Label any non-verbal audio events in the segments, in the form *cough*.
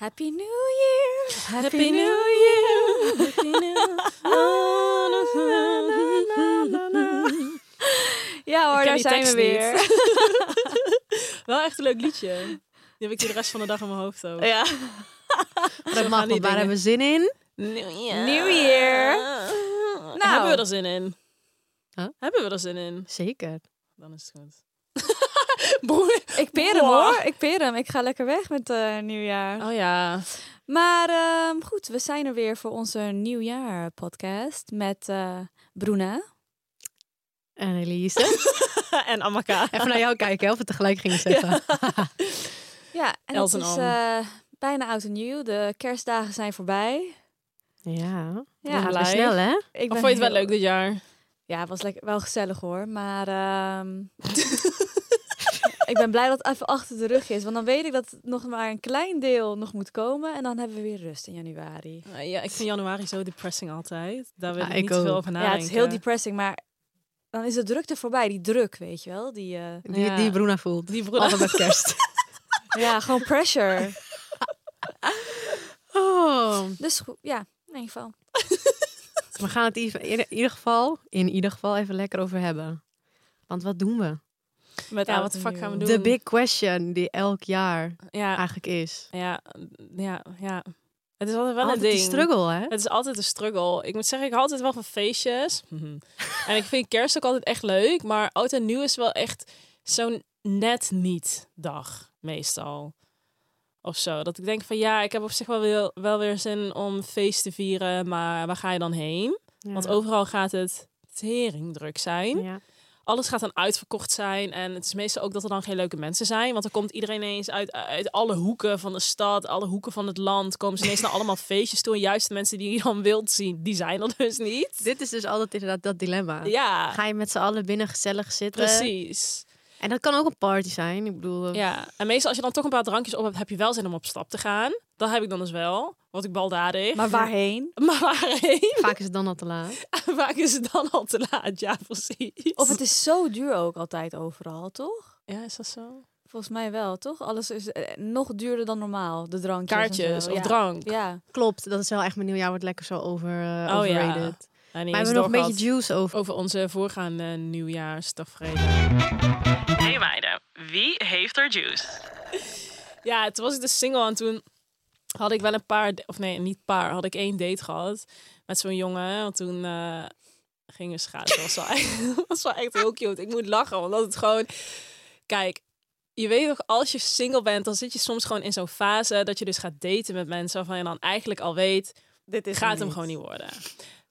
Happy New Year. Happy New Year. Happy *laughs* New Ja hoor, daar zijn we weer. niet. *laughs* Wel echt een leuk liedje. Die heb ik hier de rest van de dag in mijn hoofd ook. Ja. Dat mag, want waar hebben we zin in? New Year. New Year. Nou. Hebben we er zin in? Huh? Hebben we er zin in? Zeker. Dan is het goed. *laughs* Broer. Ik peer hem Wow. hoor. Ik peer hem. Ik ga lekker weg met eh nieuwjaar. Oh ja. Maar ehm, goed, we zijn er weer voor onze nieuwjaar podcast met eh Bruna. En Elise. *laughs* en Amaka. Even naar jou kijken, of we tegelijk gingen zeggen. Ja, *laughs* en Els het en is eh, bijna oud en nieuw. De kerstdagen zijn voorbij. Ja, Ja, gelijk. snel hè? Ik Of vond je het wel leuk dit jaar? Ja, het was lekker, wel gezellig hoor. Maar ehm, ik ben blij dat het even achter de rug is. Want dan weet ik dat nog maar een klein deel nog moet komen. En dan hebben we weer rust in januari. Uh, ja, ik vind januari zo depressing altijd. Daar wil Ja, ik ik niet veel over Ja, nadenken. het is heel depressing. Maar dan is de drukte voorbij. Die druk, weet je wel. Die, eh, Die, Ja. die Bruna voelt. Die broer. Altijd met kerst. *laughs* ja, gewoon pressure. Oh. Dus goed, ja, in ieder geval. We gaan het in ieder geval, in ieder geval even lekker over hebben. Want wat doen we? Met Ja, wat fuck gaan we doen? De big question die elk jaar Ja, eigenlijk is. ja, ja, ja. Het is altijd wel Altijd een ding. struggle, hè? Het is altijd een struggle. Ik moet zeggen, ik hou altijd wel van feestjes. *laughs* en ik vind kerst ook altijd echt leuk. Maar oud en nieuw is wel echt zo'n net niet dag, meestal. Of zo. Dat ik denk van ja, ik heb op zich wel weer, wel weer zin om feest te vieren. Maar waar ga je dan heen? Want overal gaat het tering druk zijn. Ja. Alles gaat dan uitverkocht zijn. En het is meestal ook dat er dan geen leuke mensen zijn. Want dan komt iedereen ineens uit, uit alle hoeken van de stad, alle hoeken van het land. Komen ze ineens naar allemaal *laughs* feestjes toe. En juist de mensen die je dan wilt zien, die zijn er dus niet. Dit is dus altijd inderdaad dat dilemma. Ja, Ga je met z'n allen binnen gezellig zitten? precies. En dat kan ook een party zijn. Ik bedoel, Ja, en meestal als je dan toch een paar drankjes op hebt, heb je wel zin om op stap te gaan. Dat heb ik dan dus wel. Word ik baldadig. Maar waarheen? *laughs* Maar waarheen? vaak is het dan al te laat. *laughs* Vaak is het dan al te laat. Ja, precies. Of het is zo duur ook altijd overal, toch? Ja, is dat zo? Volgens mij wel, toch? Alles is eh, nog duurder dan normaal. De drankjes. Kaartjes of ja. drank. Ja. Klopt, dat is wel echt mijn nieuwjaar wordt lekker zo over, eh Oh ja. overrated. Niet Maar we eens hebben nog een beetje juice over. over onze voorgaande nieuwjaarstafereelen. Hey meiden, wie heeft er juice? *laughs* Ja, toen was ik dus single en toen had ik wel een paar, of nee, niet paar, had ik één date gehad met zo'n jongen. Want toen eh, gingen we schaatsen. Dat was, wel echt, *laughs* dat was wel echt heel cute. Ik moet lachen, omdat het gewoon... Kijk, je weet toch, als je single bent, dan zit je soms gewoon in zo'n fase dat je dus gaat daten met mensen waarvan je dan eigenlijk al weet, Dit is gaat hem gewoon niet worden.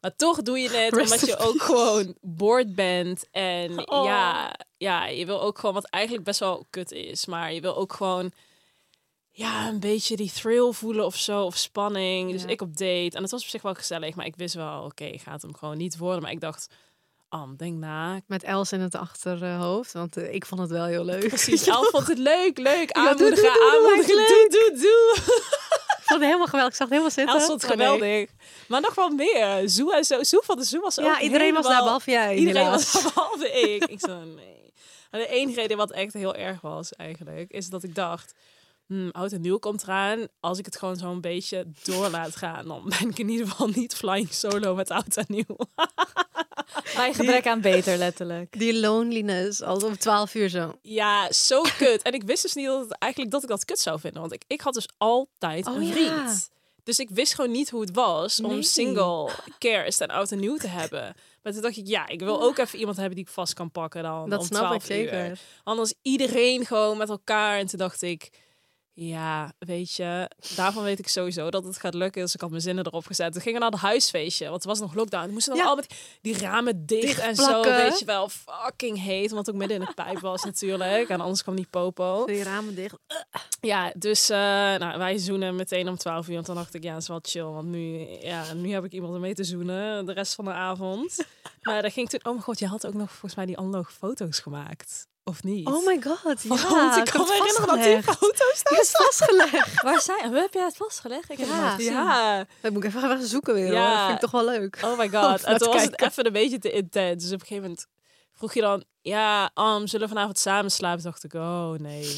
Maar toch doe je het omdat je ook gewoon bored bent. En Oh. ja, ja, je wil ook gewoon, wat eigenlijk best wel kut is. Maar je wil ook gewoon, ja, een beetje die thrill voelen of zo. Of spanning. Dus Ja. ik op date. En het was op zich wel gezellig. Maar ik wist wel, oké, gaat hem gewoon niet worden. Maar ik dacht, Am, denk na. Met Els in het achterhoofd, want eh, ik vond het wel heel leuk. Precies, El vond het leuk, leuk. doe, Aanmoedigen, doe, doe, aanmoedigen. Doe, doe, doe. Ik vond het helemaal geweldig. Ik zag het helemaal zitten. Vond het Oh, nee. geweldig. Maar nog wel meer. Zoe en zo. Zoe van de Zoe was ook Ja, iedereen was daar behalve jij. Iedereen helaas. was *laughs* daar behalve ik. Ik zo, nee. Maar de enige reden wat echt heel erg was eigenlijk, is dat ik dacht, hmm, oud en nieuw komt eraan. Als ik het gewoon zo'n beetje door laat gaan, dan ben ik in ieder geval niet flying solo met oud en nieuw. *laughs* Bij gebrek aan beter, letterlijk. Die loneliness, als om 12 uur zo. Ja, zo kut. En ik wist dus niet dat het, eigenlijk dat ik dat kut zou vinden. Want ik, ik had dus altijd Oh, een ja. vriend. Dus ik wist gewoon niet hoe het was om Nee. single kerst en oud en nieuw te *laughs* hebben. Maar toen dacht ik, ja, ik wil ook even iemand hebben die ik vast kan pakken dan Dat om snap ik 12 zeker. uur. Anders iedereen gewoon met elkaar. En toen dacht ik, ja, weet je, daarvan weet ik sowieso dat het gaat lukken. Dus ik had mijn zinnen erop gezet. We gingen naar het huisfeestje, want het was nog lockdown. We moesten dan Ja. al met die ramen dicht en zo, weet je wel. Fucking heet, want ook midden in de pijp was natuurlijk. En anders kwam die popo. Die ramen dicht. Ja, dus eh, nou, wij zoenen meteen om 12 uur. En toen dacht ik, ja, het is wel chill. Want nu, ja, nu heb ik iemand om mee te zoenen de rest van de avond. *laughs* maar dat ging toen... Oh mijn god, je had ook nog volgens mij die analoge foto's gemaakt. Of niet? Oh my god. Ja, Want ik kan me herinneren dat die foto's daar Het is vastgelegd. *laughs* Waar zijn... Hoe heb jij het vastgelegd? Ik heb het Ja. gezien. Ja, Dat moet ik even gaan zoeken weer. Ja. hoor. Dat vind ik toch wel leuk. oh my *laughs* god. En toen was het even een beetje te intens. Dus op een gegeven moment vroeg je dan... Ja, Am, zullen we vanavond samen slapen? Dacht ik, oh nee. *laughs*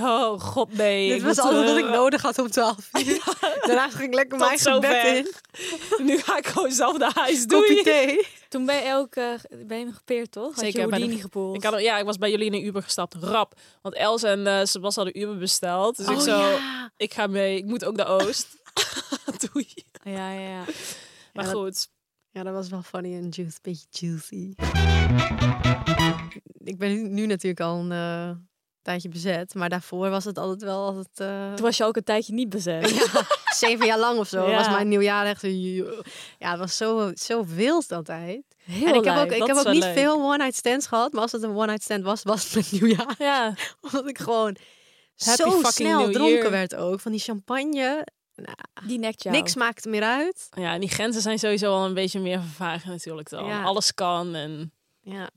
Oh god, nee. Dit was alles wat ik nodig had om 12 *laughs* uur. Daarna ging ik lekker mijn eigen bed in. *laughs* Nu ga ik gewoon zelf naar huis. Doei. thee. Toen ben je ook ben je gepeerd, toch? Had Zeker, Houdini gepoeld. Ik, had, ja, ik was bij jullie in een Uber gestapt. Rap. Want Els en eh Sebas hadden Uber besteld. Dus ik Oh zo, ja. ik ga mee. Ik moet ook naar Oost. Doei. Ja, ja, ja. Maar Ja, goed. Ja, dat was wel funny en juicy, beetje juicy. Ik ben nu, natuurlijk al een eh, tijdje bezet, maar daarvoor was het altijd wel altijd eh, Toen was je ook een tijdje niet bezet. *laughs* ja, zeven jaar lang of zo. Ja. Was mijn nieuwjaar echt ja, het was zo zo wild altijd. Heel en ik heb lijp. ook ik heb ook niet leuk. veel one night stands gehad, maar als het een one night stand was, was het met nieuwjaar. Ja. *laughs* Omdat ik gewoon Happy zo snel dronken werd ook van die champagne. Die nekt jou. Niks maakte meer uit. ja, en die grenzen zijn sowieso al een beetje meer vervagen natuurlijk dan. Ja. Alles kan en... Ja.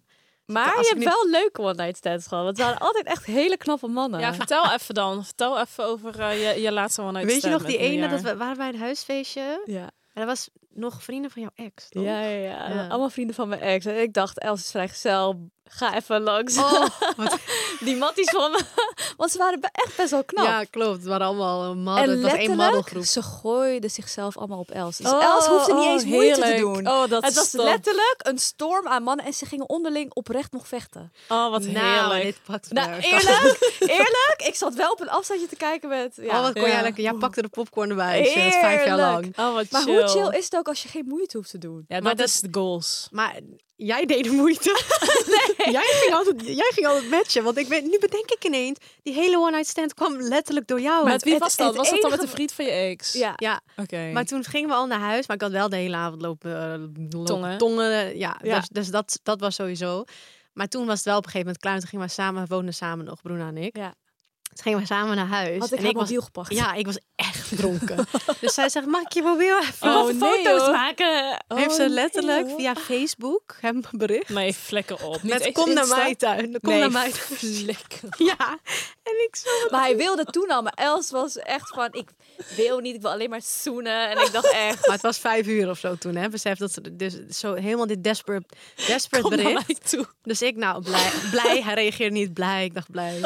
Maar je hebt wel leuke one night stands gehad. Want het waren altijd echt hele knappe mannen. Ja, vertel even dan. Vertel even over eh, je, je laatste one night Weet je stand nog die ene, dat we waren bij een huisfeestje. ja. En dat was nog vrienden van jouw ex, toch? Ja, ja, ja. Ja. Allemaal vrienden van mijn ex. En ik dacht, Els is vrijgezel. Ga even langs. Oh, *laughs* wat- Die matties van me. *laughs* Want ze waren echt best wel knap. ja, klopt. Het waren allemaal en mannen. Het was één modelgroep. ze gooiden zichzelf allemaal op Els. Dus Oh, Els hoefde niet oh, eens moeite te doen. Oh, dat het was letterlijk een storm aan mannen. En ze gingen onderling oprecht nog vechten. Oh, wat nou, heerlijk. dit pakt Nou, eerlijk, *laughs* eerlijk. Ik zat wel op een afstandje te kijken met... Ja. Oh, wat kon Ja. jij lekker. Jij pakte de popcorn erbij. vijf jaar lang. Oh, wat maar chill. hoe chill is het ook als je geen moeite hoeft te doen? Ja, Maar dat, is de goals. Maar jij deed de moeite. *laughs* jij, ging altijd, *laughs* jij ging altijd matchen. Want ik weet, nu bedenk ik ineens, die hele one night stand kwam letterlijk door jou. Met wie was dat? was dat dan met de vriend van je ex? Ja. Ja, Oké. maar toen gingen we al naar huis. Maar ik had wel de hele avond lopen, lopen Tongen. tongen. Ja, Ja. Dus, dus dat, dat was sowieso. Maar toen was het wel op een gegeven moment klaar. Toen gingen we samen, we woonden samen nog, Bruna en ik. Ja. Toen gingen we samen naar huis. Had ik en haar ik was, mobiel gepakt. ja, ik was echt dronken. *laughs* dus zij zegt, maak je mobiel even. Oh, nee, foto's hoor. maken. Heeft Oh, ze nee, letterlijk via Facebook hem bericht. Nee, vlekken op. Niet Met kom naar mijn tuin. Kom nee, naar mijn vlekken. Ja. En ik zo... Maar hij wilde toen al. Maar Els was echt van, ik wil niet, ik wil alleen maar zoenen. En ik dacht echt... Maar het was vijf uur of zo toen, hè. Besef dat ze dus zo helemaal dit desperate, desperate Kom bericht. toe. Dus ik, nou, blij. blij. Hij reageerde niet blij. Ik dacht blij.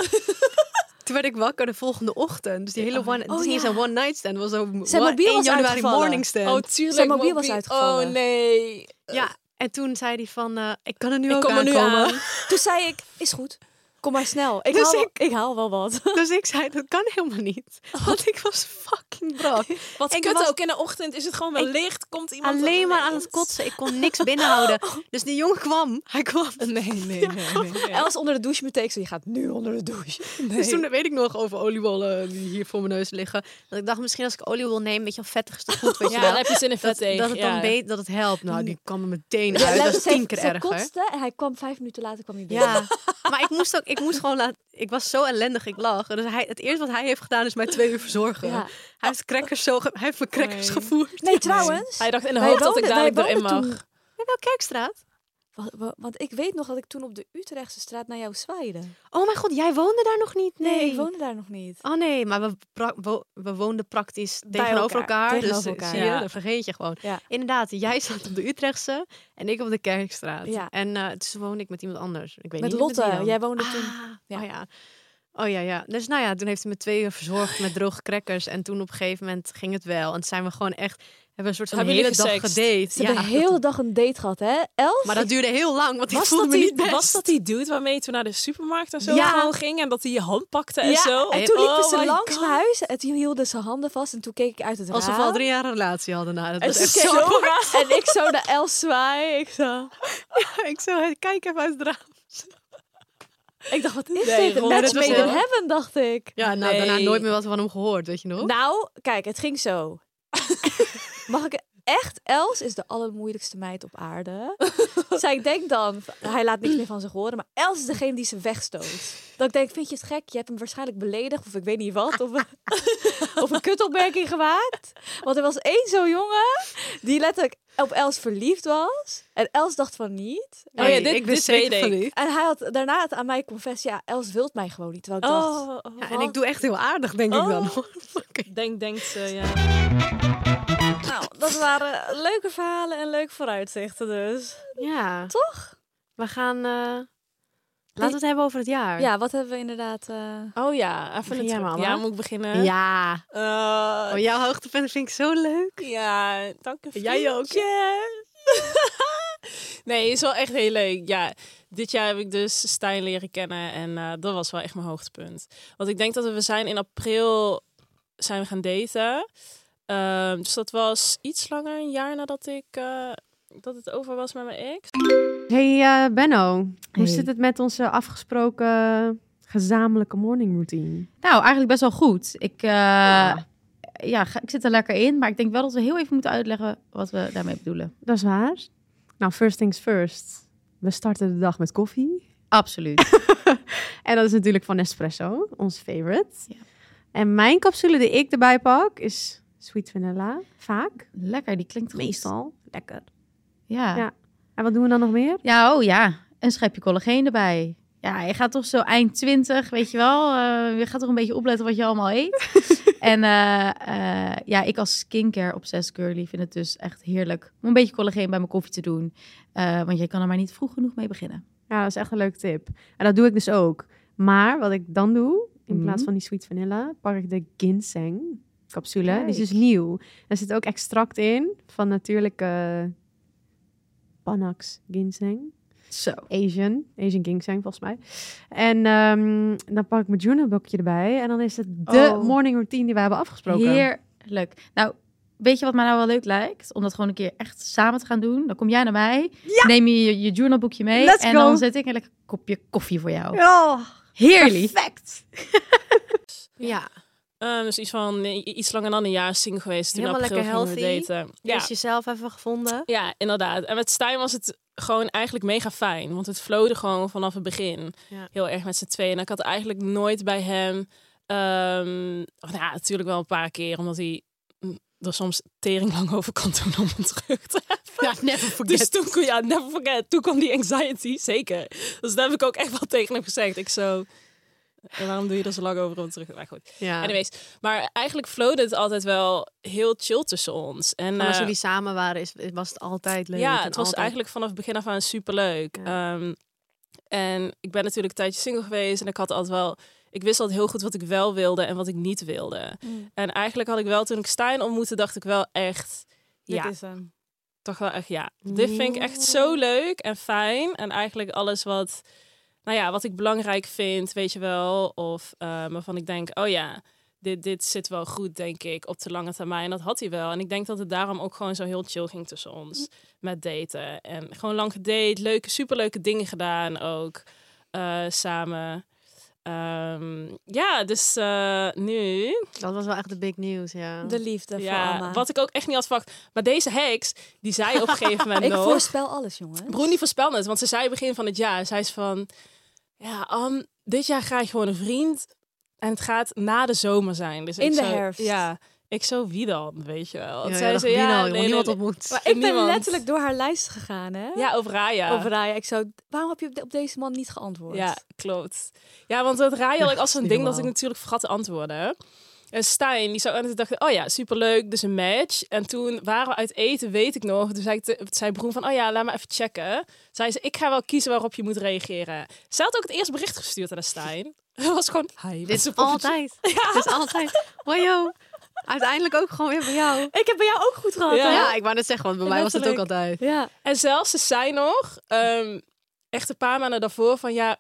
Toen werd ik wakker de volgende ochtend. Dus die hele one... het Oh, is niet eens ja. een one night stand. Was ook Zijn one- mobiel 1 was januari uitgevallen. morning stand. Oh, tuurlijk. Zijn mobiel was uitgevallen. Oh, nee. ja. En toen zei hij van, eh, ik kan er nu Ik ook kom er nu aankomen. aan. *laughs* Toen zei ik, is goed. Kom maar snel. Ik, Dus haal, ik- ik haal wel wat. *laughs* Dus ik zei, dat kan helemaal niet. Want ik was fucking brak. *laughs* Wat Ik kut was- ook. In de ochtend is het gewoon wel licht. Komt iemand Alleen maar aan het kotsen. Ik kon niks binnenhouden. *laughs* Dus die jongen kwam. Hij kwam. Nee, nee, nee. nee, nee. Els onder de douche meteen. Zei, je gaat nu onder de douche. Dus toen weet ik nog over oliebollen die hier voor mijn neus liggen. Dat ik dacht, misschien als ik oliebol neem, weet je wel, vettig is toch goed, weet je Ja, wel. dan heb je zin in dat, vet tegen. dat het dan ja. weet dat het helpt. Nou, die kwam er meteen Ja, uit. Dat is tien keer ze erger. kotste en hij kwam vijf minuten later kwam hij binnen. Ja, maar ik moest ook, ik moest gewoon laten. Ik was zo ellendig, ik lag. Dus hij, het eerste wat hij heeft gedaan is mij twee uur verzorgen. Ja. Hij heeft crackers zo, ge- hij heeft me crackers Nee. gevoerd. Nee, trouwens. Hij dacht in de hoop dat ik wij erin mag. woonden toen- Ja, wel Kerkstraat. Wa- wa- Want ik weet nog dat ik toen op de Utrechtse straat naar jou zwaaide. Oh mijn god, jij woonde daar nog niet? Nee, Nee, ik woonde daar nog niet. Oh nee, maar we, wo- we woonden praktisch Bij tegenover elkaar, elkaar. tegenover dus elkaar, zie je, ja. dat vergeet je gewoon. Ja. Inderdaad, jij zat op de Utrechtse en ik op de Kerkstraat. Ja. En eh toen woonde ik met iemand anders. Ik weet Met niet Lotte. Jij woonde toen. Ah, Ja. Oh ja. Oh ja, ja. Dus nou ja, toen heeft hij me twee uur verzorgd met droge crackers. En toen op een gegeven moment ging het wel. En toen zijn we gewoon echt hebben een soort van hele dag gedate. Ze hebben de hele dag een date gehad, hè? Els? Maar dat duurde heel lang, want ik Was voelde dat, me die, niet best. was dat die dude waarmee je toen naar de supermarkt en zo Ja. gewoon ging en dat hij je hand pakte en ja, zo? en toen liepen Oh ze langs God. mijn huis en toen hielden ze handen vast en toen keek ik uit het raam. Alsof we al drie jaar een relatie hadden. Nou, dat En was echt zo. ik- En ik zo naar Els zwaaien. Ik zo... *laughs* ik zo, kijk even uit het raam. Ik dacht, wat is Nee, dit? Een match made in heaven, dacht ik. Ja, nou, Nee. daarna nooit meer wat van hem gehoord, weet je nog? Nou, kijk, het ging zo. *laughs* Mag ik echt? Els is de allermoeilijkste meid op aarde. *laughs* Zij denkt dan, hij laat niks meer van zich horen, maar Els is degene die ze wegstoot. Dat ik denk, vind je het gek? Je hebt hem waarschijnlijk beledigd of ik weet niet wat. Of, *laughs* of een kutopmerking gemaakt. Want er was één zo'n jongen die letterlijk op Els verliefd was. En Els dacht van niet. Oh ja, dit- ik ben dit zeker weet ik. En hij had daarna het aan mij confess, ja, Els wilt mij gewoon niet. Terwijl ik dacht, Oh, oh, Ja, en ik doe echt heel aardig, denk ik dan. Oh. *laughs* Denk, denkt ze, ja. Nou, dat waren leuke verhalen en leuke vooruitzichten dus. Ja. Toch? We gaan... eh, Laten we het hebben over het jaar. Ja, wat hebben we inderdaad... eh, Oh ja, even jij maar, Ja, moet ik beginnen? Ja. Eh, Oh, jouw hoogtepunt vind ik zo leuk. Ja, dank je. Jij ook, *laughs* nee, is wel echt heel leuk. Ja, dit jaar heb ik dus Stijn leren kennen en eh, dat was wel echt mijn hoogtepunt. Want ik denk dat we, we zijn in april zijn we gaan daten. Ehm, dus dat was iets langer, een jaar nadat ik eh, dat het over was met mijn ex. Hey eh, Benno, hoe Hey. zit het met onze afgesproken gezamenlijke morning routine? Nou, eigenlijk best wel goed. Ik, eh, Ja. ja. ga- ik zit er lekker in. Maar ik denk wel dat we heel even moeten uitleggen wat we daarmee bedoelen. Dat is waar. Nou, first things first. We starten de dag met koffie. Absoluut. *laughs* En dat is natuurlijk van Nespresso, ons favorite. Ja. En mijn capsule die ik erbij pak is sweet vanilla. Vaak. lekker, die klinkt goed. Meestal. Lekker. Ja. Ja. ja. En wat doen we dan nog meer? oh ja. Een schepje collageen erbij. Ja, je gaat toch zo eind 20, weet je wel. eh, je gaat toch een beetje opletten wat je allemaal eet. *laughs* en eh, eh, ja, ik als skincare obsessed girly vind het dus echt heerlijk om een beetje collageen bij mijn koffie te doen. Want je kan er maar niet vroeg genoeg mee beginnen. Ja, dat is echt een leuke tip. En dat doe ik dus ook. Maar wat ik dan doe, in Mhm. plaats van die sweet vanilla, pak ik de ginseng capsule. Die is dus Kijk. nieuw. Er zit ook extract in van natuurlijke Panax ginseng. Zo. Asian. Asian ginseng volgens mij. En ehm, dan pak ik mijn journalboekje erbij. En dan is het de Oh. morning routine die we hebben afgesproken. Heerlijk. Nou, weet je wat mij nou wel leuk lijkt? Om dat gewoon een keer echt samen te gaan doen. Dan kom jij naar mij, neem je je, je journalboekje mee Let's en go. dan zet ik een lekker kopje koffie voor jou. Oh, Heerlijk. perfect. *laughs* ja, Ehm, dus iets van iets langer dan een jaar single geweest. Toen Helemaal lekker healthy. daten. je Ja. is jezelf even gevonden. Ja, inderdaad. En met Stijn was het gewoon eigenlijk mega fijn. Want het flowde gewoon vanaf het begin. Ja. Heel erg met z'n tweeën. En ik had eigenlijk nooit bij hem... ehm, of nou ja, natuurlijk wel een paar keer. Omdat hij er soms tering lang over kan doen om hem terug te hebben. Ja, never forget. Dus toen kon ja, never forget. Toen kwam die anxiety, zeker. Dus dat heb ik ook echt wel tegen hem gezegd. Ik zo... En waarom doe je er zo lang over om terug? Maar goed. ja. Anyways, maar eigenlijk flowde het altijd wel heel chill tussen ons. En Maar als eh, jullie samen waren, is, was het altijd leuk. ja, het was altijd- eigenlijk vanaf het begin af aan superleuk. Ja. Ehm, en ik ben natuurlijk een tijdje single geweest en ik had altijd wel, ik wist altijd heel goed wat ik wel wilde en wat ik niet wilde. Mm. En eigenlijk had ik wel toen ik Stijn ontmoette, dacht ik wel echt, ja, Dit is hem. toch wel echt ja. Dit vind ik echt zo leuk en fijn en eigenlijk alles wat, nou ja, wat ik belangrijk vind, weet je wel, of eh, waarvan ik denk, oh ja. Dit, dit zit wel goed, denk ik, op de lange termijn. Dat had hij wel. En ik denk dat het daarom ook gewoon zo heel chill ging tussen ons met daten. En gewoon lang gedate, leuke, superleuke dingen gedaan ook eh, samen. Ehm, ja, dus eh, nu. Dat was wel echt de big news, ja. De liefde voor Ja, wat ik ook echt niet had verwacht. Maar deze heks, die zei op een gegeven *laughs* moment ik nog. voorspel alles, jongens. Broen die voorspelde het, want ze zei begin van het jaar, zei ze van, ja, dit jaar krijg je gewoon een vriend en het gaat na de zomer zijn. Dus In ik de herfst. Ja, ik zo wie dan, weet je wel. Ja, zei ja, ze, wie ja, nou, nee, nee, niemand nee. ontmoet. Maar ik ben Niemand. letterlijk door haar lijst gegaan, hè? Ja, over Raya. Over Raya. Ik zou, waarom heb je op- op deze man niet geantwoord? Ja, klopt. Ja, want het Raya had ik als een ding dat ik natuurlijk vergat te antwoorden. En Stijn, die zou, en toen dacht ik, oh ja, superleuk, dus een match. En toen waren we uit eten, weet ik nog. Toen zei, ik te- zei Broen van, oh ja, laat me even checken. Zei ze, ik ga wel kiezen waarop je moet reageren. Ze had ook het eerste bericht gestuurd aan Stijn. *laughs* Dat was gewoon, hi. Dit is altijd. *laughs* Dit is altijd. Wajo. Uiteindelijk ook gewoon weer bij jou. Ik heb bij jou ook goed gehad. Ja. hè? Ja, ik wou net zeggen, want bij mij was het ook altijd. Ja. En zelfs ze zei nog, ehm, echt een paar maanden daarvoor, van ja,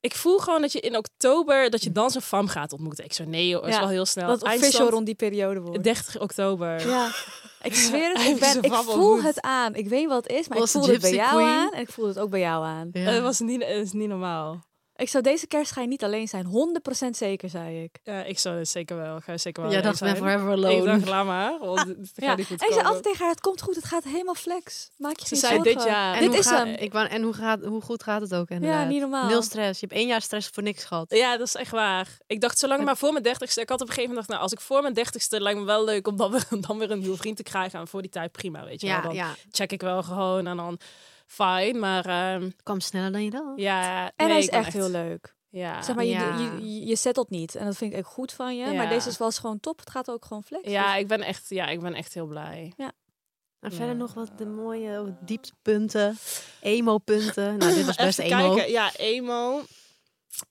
ik voel gewoon dat je in oktober, dat je dan zo'n fam gaat ontmoeten. Ik zo, nee joh, is Ja, wel heel snel. Dat official Eindstand rond die periode wordt. 30 oktober. Ja. *laughs* Ik zweer het, ik, ben, ik voel het aan. Ik weet wat het is, maar ik Was voel het bij jou Queen? aan. En ik voel het ook bij jou aan. Ja. Het was niet, het is niet normaal. Ik zou deze kerst ga je niet alleen zijn. 100% zeker, zei ik. Ja, ik zou het zeker wel. Ga zeker wel Jij alleen dacht, ben forever Ik alone. dacht, laat maar. Want het gaat Ja. niet goed En ik zei altijd tegen haar, het komt goed, het gaat helemaal flex. Maak je Ze geen zei zorgen. dit jaar. En Dit hoe is gaat- hem. Ik wou, en hoe, gaat, hoe goed gaat het ook inderdaad? niet normaal. Nul stress. Je hebt één jaar stress voor niks gehad. Ja, dat is echt waar. Ik dacht, zolang maar voor mijn dertigste... Ik had op een gegeven moment nou, als ik voor mijn dertigste... lijkt me wel leuk om dan weer, *laughs* dan weer een nieuwe vriend te krijgen. En voor die tijd prima, weet je wel. Ja, Dan ja. check ik wel gewoon en dan fine. Maar Het kwam sneller dan je dacht. ja... En nee, hij is ik ben echt heel leuk. Ja. Zeg maar, je, Ja. je, je, je settelt niet. En dat vind ik echt goed van je. Ja. Maar deze was gewoon top. Het gaat ook gewoon flex. ja, Dus- ik ben echt, ja, ik ben echt heel blij. En verder Ja. nog wat de mooie dieptepunten, emo-punten. *laughs* Nou, dit was best Even emo. kijken. Ja, emo.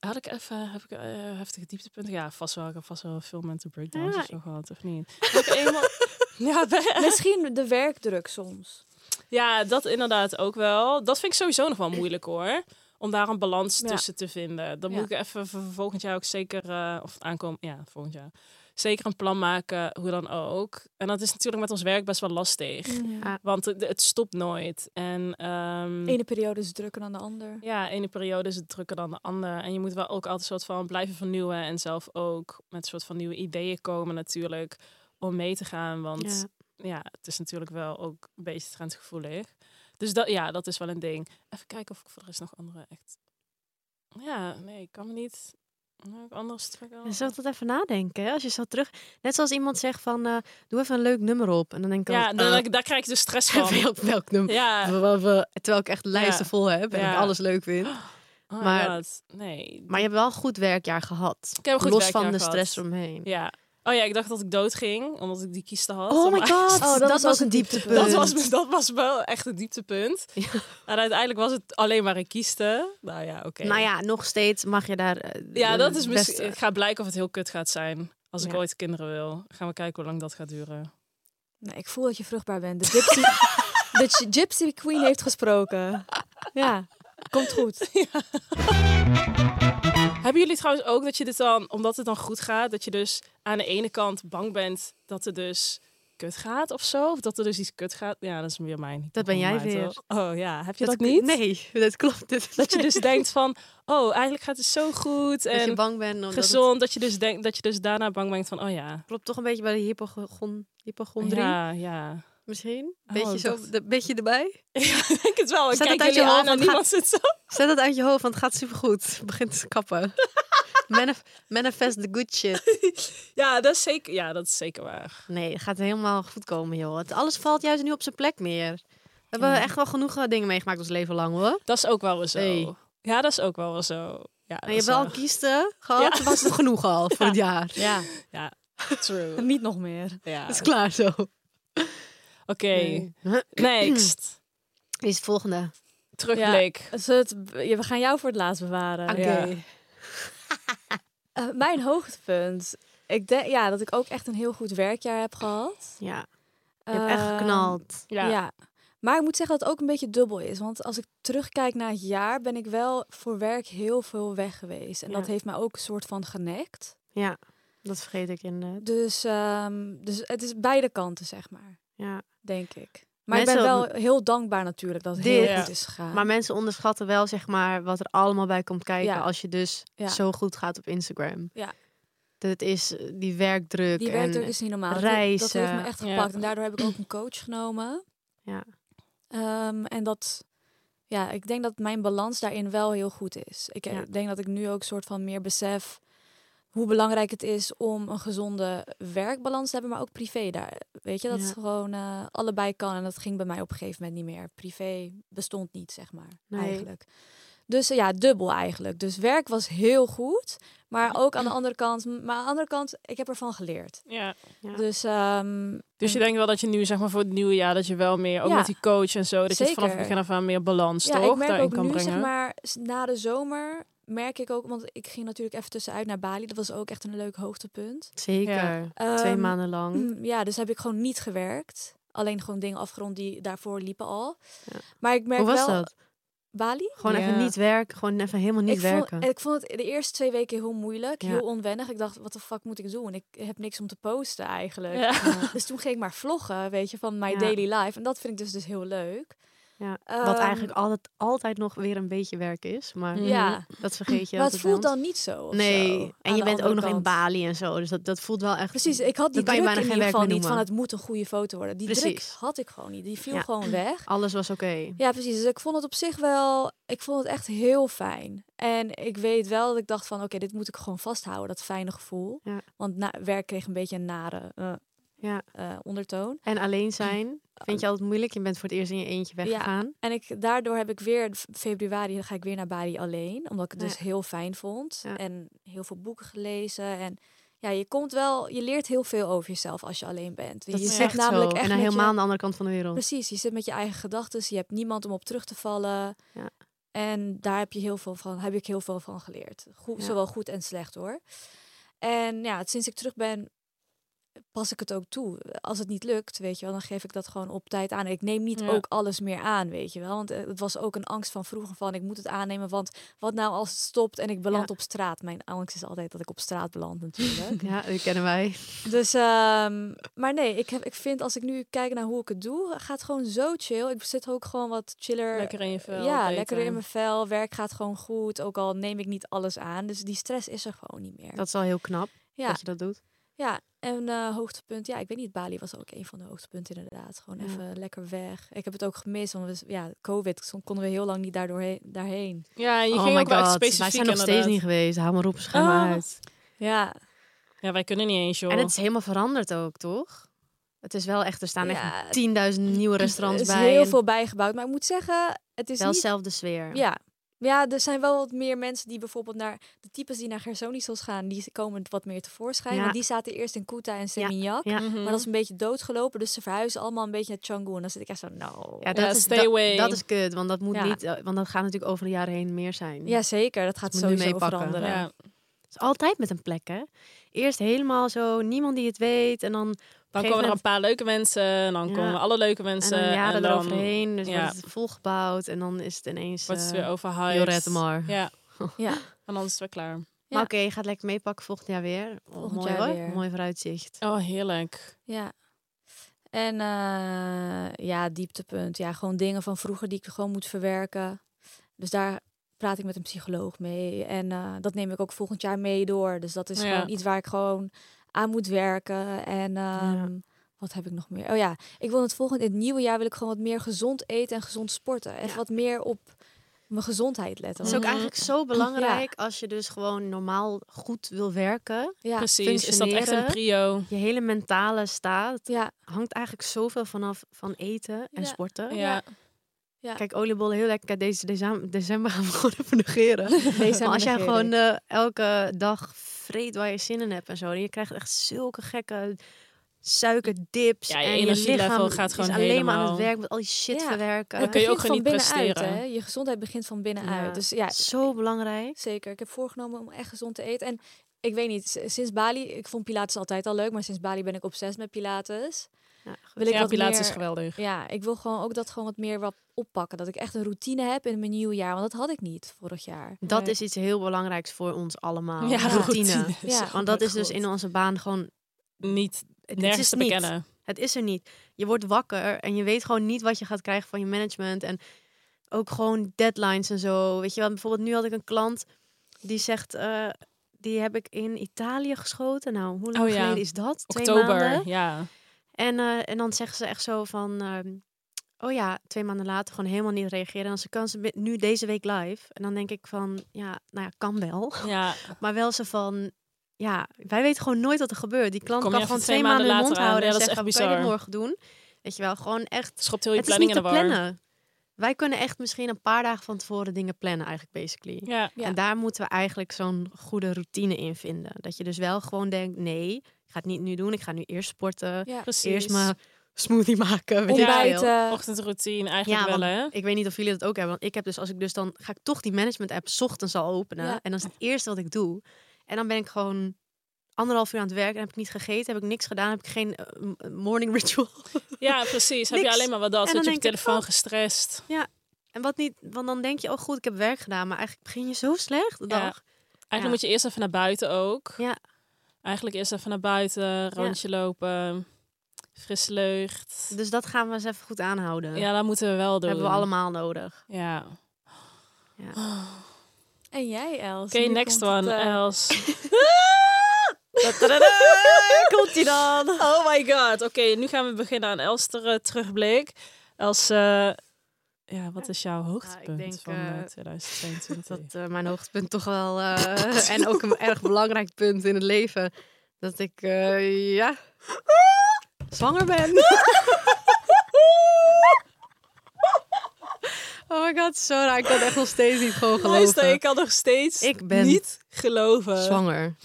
Had ik even heb ik, eh, heftige dieptepunten? Ja, vast wel. Ik heb vast wel veel mental breakdowns Ja. of zo gehad, of niet? Heb ik emo? *laughs* ja, ben- Misschien de werkdruk soms. Ja, dat inderdaad ook wel. Dat vind ik sowieso nog wel moeilijk hoor. Om daar een balans Ja. tussen te vinden. Dan Ja. moet ik even voor volgend jaar ook zeker, eh, of het aankomen, ja, volgend jaar. Zeker een plan maken, hoe dan ook. En dat is natuurlijk met ons werk best wel lastig. Ja. Want het, het stopt nooit. En ehm, Ene periode is drukker dan de ander. ja, ene periode is het drukker dan de andere. En je moet wel ook altijd soort van blijven vernieuwen. En zelf ook met soort van nieuwe ideeën komen natuurlijk. Om mee te gaan. Want Ja. het is natuurlijk wel ook een beetje trendgevoelig. Dus dat, ja, dat is wel een ding. Even kijken of ik voor de rest nog andere echt... Ja, nee, ik kan me niet... Anders trekken. Je zou dat even nadenken. Hè? Als je zo terug... Net zoals iemand zegt van, eh, doe even een leuk nummer op. En dan denk ik Ja, altijd, dan, eh, daar krijg je dus stress *laughs* van. welk, welk nummer? Ja. Terwijl ik echt lijsten Ja. vol heb en Ja. ik alles leuk vind. Oh Maar- God, Nee. Maar je hebt wel een goed werkjaar gehad. Ik heb een goed Los van de gehad. stress eromheen. Ja. Oh ja, ik dacht dat ik dood ging. Omdat ik die kiesten had. Oh my Maar- god, Oh, dat dat, was een dieptepunt. Dat was, dat was wel echt een dieptepunt. *laughs* Ja. En uiteindelijk was het alleen maar een kieste. Nou ja, oké. Nou ja, nog steeds mag je daar... eh, Ja, dat is misschien. Het gaat blijken of het heel kut gaat zijn. Als ik Ja. ooit kinderen wil. Gaan we kijken hoe lang dat gaat duren. Nee, ik voel dat je vruchtbaar bent. De gypsy, *laughs* de Gy- gypsy queen heeft gesproken. Ja, komt goed. *laughs* Hebben jullie trouwens ook dat je dit dan, omdat het dan goed gaat, dat je dus aan de ene kant bang bent dat het dus kut gaat of zo? Of dat er dus iets kut gaat? Ja, dat is weer mijn. Dat ben jij weer. toch? Oh ja, heb je dat, Dat- niet? Nee, *laughs* dat klopt. Dit- Dat je dus denkt van, oh, eigenlijk gaat het zo goed dat je en bang bent. omdat het- gezond. Dat je dus denkt, dat je dus daarna bang bent van, oh ja. klopt toch een beetje bij de hypochon, hypochondrie Ja, ja. Misschien? Oh, Beetje, zo, dacht- de, beetje erbij? *laughs* Ja, ik denk het wel. Ik Zet kijk het uit je jullie aan hoofd, zit zo. Zet het uit je hoofd, want het gaat supergoed. Begint te kappen. *laughs* Manif- manifest the good shit. *laughs* Ja, dat is zeker, ja, dat is zeker waar. Nee, het gaat helemaal goed komen, joh. Het, alles valt juist nu op zijn plek meer. We hebben Ja. echt wel genoeg eh, dingen meegemaakt ons leven lang, hoor. Dat is ook wel weer zo. Hey. Ja, dat is ook wel weer zo. Ja, dat En je is hebt wel waar. een kieste gehad, was het genoeg al voor het jaar. Ja, True. niet nog meer. Ja. Het is klaar zo. Oké, Nee. *clears throat* next. Wie is het volgende? Terugblik. Dus het, ja, we gaan jou voor het laatst bewaren. Oké. Ja. *laughs* Eh, mijn hoogtepunt. Ik denk ja, dat ik ook echt een heel goed werkjaar heb gehad. Ja, je hebt echt Ehm, geknald. Ja. Ja. Maar ik moet zeggen dat het ook een beetje dubbel is. Want als ik terugkijk naar het jaar, ben ik wel voor werk heel veel weg geweest. En Ja. dat heeft mij ook een soort van genekt. Ja, dat vergeet ik inderdaad. Dus, ehm, dus het is beide kanten, zeg maar. Ja. Denk ik. Maar ik ben wel heel dankbaar natuurlijk dat het Dit- heel goed is gegaan. Maar mensen onderschatten wel, zeg maar, wat er allemaal bij komt kijken Ja. als je dus Ja. zo goed gaat op Instagram. Ja. Dat is eh, die werkdruk. Die en, werkdruk is niet normaal. Dat- Dat, heeft me reizen. echt Ja. gepakt. En daardoor heb ik ook een coach genomen. Ja. Ehm, en dat, ja, ik denk dat mijn balans daarin wel heel goed is. Ik eh, Ja. denk dat ik nu ook soort van meer besef hoe belangrijk het is om een gezonde werkbalans te hebben, maar ook privé daar. Weet je, dat Ja. het gewoon eh, allebei kan. En dat ging bij mij op een gegeven moment niet meer. Privé bestond niet, zeg maar, Nee. eigenlijk. Dus eh, ja, dubbel eigenlijk. Dus werk was heel goed, maar ook aan de andere kant. Maar aan de andere kant, ik heb ervan geleerd. Ja. Ja. Dus, ehm, Dus je en- denkt wel dat je nu, zeg maar, voor het nieuwe jaar, dat je wel meer, ook Ja. met die coach en zo, dat je het vanaf het begin af aan meer balans ja, toch ik merk daarin ook kan nu, brengen. zeg maar, na de zomer merk ik ook, want ik ging natuurlijk even tussenuit naar Bali. Dat was ook echt een leuk hoogtepunt. Zeker. Twee Ehm, maanden lang. Mm, Ja, dus heb ik gewoon niet gewerkt. Alleen gewoon dingen afgerond die daarvoor liepen al. Ja. Maar ik merk Hoe was wel... dat? Bali? Gewoon even niet werken. Gewoon even helemaal niet ik werken. Vond, ik vond het de eerste twee weken heel moeilijk, Ja. heel onwennig. Ik dacht, wat de fuck moet ik doen? Ik heb niks om te posten eigenlijk. Ja. Dus toen ging ik maar vloggen, weet je, van my Ja. daily life. En dat vind ik dus, dus heel leuk. Ja, Ehm, wat eigenlijk altijd, altijd nog weer een beetje werk is. Maar. Ja, dat vergeet je maar het voelt dan niet zo. of Nee, zo, en je bent ook nog in. Bali en zo. Dus dat, dat voelt wel echt... Precies, ik had die druk bijna in geen ieder werk geval niet van het moet een goede foto worden. Die druk Precies. had ik gewoon niet. Die viel Ja. gewoon weg. *clears throat* Alles was oké. Ja, precies. Dus ik vond het op zich wel, ik vond het echt heel fijn. En ik weet wel dat ik dacht van, oké, dit moet ik gewoon vasthouden, dat fijne gevoel. Ja. Want na, werk kreeg een beetje een nare eh, Ja. eh, ondertoon. En alleen zijn, *clears throat* vind je altijd moeilijk? Je bent voor het eerst in je eentje weggegaan. En ik, daardoor heb ik weer, februari dan ga ik weer naar Bali alleen. Omdat ik het Ja. dus heel fijn vond. Ja. En heel veel boeken gelezen. En ja, je komt wel, je leert heel veel over jezelf als je alleen bent. Dat je is echt zo. En dan met helemaal je- aan de andere kant van de wereld. Precies, je zit met je eigen gedachten. Je hebt niemand om op terug te vallen. Ja. En daar heb je heel veel van, heb ik heel veel van geleerd. Goed, Ja. Zowel goed en slecht hoor. En ja, sinds ik terug ben, pas ik het ook toe. Als het niet lukt, weet je wel, dan geef ik dat gewoon op tijd aan. Ik neem niet Ja. ook alles meer aan, weet je wel. Want eh, het was ook een angst van vroeger van, ik moet het aannemen. Want wat nou als het stopt en ik beland Ja. op straat? Mijn angst is altijd dat ik op straat beland natuurlijk. *laughs* Ja, die kennen wij. Dus, ehm, maar nee, ik, heb, ik vind als ik nu kijk naar hoe ik het doe, gaat gewoon zo chill. Ik zit ook gewoon wat chiller. Lekker in je vel. ja, beter. lekker in mijn vel. Werk gaat gewoon goed. Ook al neem ik niet alles aan. Dus die stress is er gewoon niet meer. Dat is al heel knap ja, dat je dat doet. Ja, en eh, hoogtepunt. Ja, ik weet niet. Bali was ook een van de hoogtepunten inderdaad. Gewoon Ja. even lekker weg. Ik heb het ook gemist. Want we, ja, COVID konden we heel lang niet daardoor heen, daarheen. Ja, je oh ging my ook wel echt specifiek wij zijn nog steeds niet geweest. Hou maar op, schuim maar Oh. uit. Ja, Ja, wij kunnen niet eens, joh. En het is helemaal veranderd ook, toch? Het is wel echt, er staan Ja, echt 10.000 nieuwe er restaurants is bij. heel en veel bijgebouwd. Maar ik moet zeggen, het is wel niet dezelfde sfeer. Ja. Ja, er zijn wel wat meer mensen die bijvoorbeeld naar de types die naar Gersonisos gaan, die komen wat meer tevoorschijn. Ja. Want die zaten eerst in Kuta en Seminyak. Ja. Mhm. Maar dat is een beetje doodgelopen, dus ze verhuizen allemaal een beetje naar Canggu. En dan zit ik echt zo, nou. Ja, Ja, dat, Ja, is, stay dat, away. dat is kut, want dat moet Ja. niet, eh, want dat gaat natuurlijk over de jaren heen meer zijn. zeker. Dat gaat Dat sowieso veranderen. ja. Het is altijd met een plek, hè? Eerst helemaal zo, niemand die het weet, en dan, komen er een paar leuke mensen. En dan Ja. komen alle leuke en mensen. dan jaren en dan eroverheen, dus ja. wordt het volgebouwd en dan is het ineens... wordt het eh, weer overhyped. Jorette maar. Ja, *laughs* Ja. en dan is het weer klaar. Ja. Maar oké, je gaat lekker meepakken volgend jaar weer. Oh, Volgend mooi jaar hoor, weer. mooi vooruitzicht. Oh, heerlijk. Ja. En eh, ja, dieptepunt. Ja, gewoon dingen van vroeger die ik gewoon moet verwerken. Dus daar praat ik met een psycholoog mee. En eh, dat neem ik ook volgend jaar mee door. Dus dat is Ja. gewoon iets waar ik gewoon aan moet werken. En ehm, wat heb ik nog meer? Oh ja, ik wil het volgende, in het nieuwe jaar wil ik gewoon wat meer gezond eten en gezond sporten. En Ja. wat meer op mijn gezondheid letten. Het is ook Mhm. eigenlijk zo belangrijk als je dus gewoon normaal goed wil werken. Ja, Precies. Is dat echt een prio? Je hele mentale staat ja, hangt eigenlijk zoveel vanaf van eten en Ja. sporten. Ja. Ja. Kijk, oliebollen heel lekker. Deze december, december gaan we *laughs* gewoon even negeren. Deze maar als jij gewoon eh, elke dag vreet waar je zin in hebt en zo, en je krijgt echt zulke gekke suikerdips. Ja, je en energielevel lichaam gaat gewoon is alleen maar aan het helemaal- werk met al die shit Ja. verwerken. Dan kun je ook gewoon niet presteren. hè? Je gezondheid begint van binnenuit. Ja. Dus ja, Zo belangrijk. Zeker. Ik heb voorgenomen om echt gezond te eten. En ik weet niet, sinds Bali, ik vond Pilates altijd al leuk, maar sinds Bali ben ik obsessief met Pilates. Ja, Wil ik wat meer, is geweldig. Ja, ik wil gewoon ook dat gewoon wat meer wat oppakken. Dat ik echt een routine heb in mijn nieuwe jaar. Want dat had ik niet vorig jaar. Dat Nee. is iets heel belangrijks voor ons allemaal. Ja, routine. routine. Ja. Want dat is dus in onze baan gewoon... Niet nergens is te niet. bekennen. Het is er niet. Je wordt wakker en je weet gewoon niet wat je gaat krijgen van je management. En ook gewoon deadlines en zo. Weet je wel, bijvoorbeeld nu had ik een klant die zegt... eh, die heb ik in Italië geschoten. Nou, hoe lang Oh ja. geleden is dat? Twee Oktober, maanden. ja. En, eh, en dan zeggen ze echt zo van... ehm, oh ja, twee maanden later gewoon helemaal niet reageren. En dan ze kan ze nu deze week live. En dan denk ik van, ja, nou ja, kan wel. ja. *laughs* Maar wel zo van, ja, wij weten gewoon nooit wat er gebeurt. Die klant Kom kan gewoon twee maanden maanden mond later aan. houden Ja, en dat is zeggen, echt kan je dit morgen doen? Weet je wel, gewoon echt, Schopt heel je het is planning niet in te de war. plannen. Wij kunnen echt misschien een paar dagen van tevoren dingen plannen eigenlijk, basically. Ja. Ja. En daar moeten we eigenlijk zo'n goede routine in vinden. Dat je dus wel gewoon denkt, nee, ik ga het niet nu doen. Ik ga nu eerst sporten. Ja. Precies. Eerst mijn smoothie *laughs* maken. Weet. Ochtendroutine eigenlijk Ja, wel, hè? ik weet niet of jullie dat ook hebben. Want ik heb dus, als ik dus dan ga ik toch die management app 's ochtends al openen. Ja. En dat is het eerste wat ik doe. En dan ben ik gewoon anderhalf uur aan het werk en heb ik niet gegeten, heb ik niks gedaan, heb ik geen eh, m- morning ritual. *laughs* Ja, precies. Heb je alleen maar wat dat. Zit dan je op je ik, telefoon oh. gestrest. En wat niet, want dan denk je, oh goed, ik heb werk gedaan, maar eigenlijk begin je zo slecht de Ja. dag. Eigenlijk Ja. moet je eerst even naar buiten ook. Ja. Eigenlijk eerst even naar buiten, rondje lopen, frisse lucht. Dus dat gaan we eens even goed aanhouden. Ja, dat moeten we wel dat doen. hebben we allemaal nodig. Ja. En jij, Els? Oké, next het, one, eh, Els. *laughs* Komt ie dan? Oh my god. Oké, nu gaan we beginnen aan Els ter, eh, terugblik. Els, eh, ja, wat is jouw hoogtepunt denk, van eh, eh, *laughs* 2022? Dat eh, mijn hoogtepunt toch wel, eh, en ook een erg belangrijk punt in het leven, dat ik, eh, ja, zwanger ben. *laughs* Oh my god, zo raar. Ik kan echt nog steeds niet gewoon Luister, geloven. ik kan nog steeds Ik ben niet geloven. Zwanger.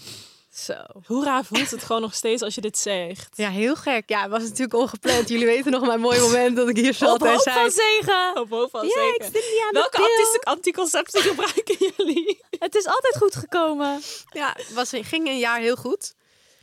Zo. Hoe raar voelt het gewoon nog steeds als je dit zegt? Ja, heel gek. Ja, het was natuurlijk ongepland. Jullie weten nog mijn mooie moment dat ik hier zat Op en zei... van zegen. Op boven Ja, zeker. ik zit niet aan Welke anticonceptie *laughs* gebruiken jullie? Het is altijd goed gekomen. Ja, het was, ging een jaar heel goed.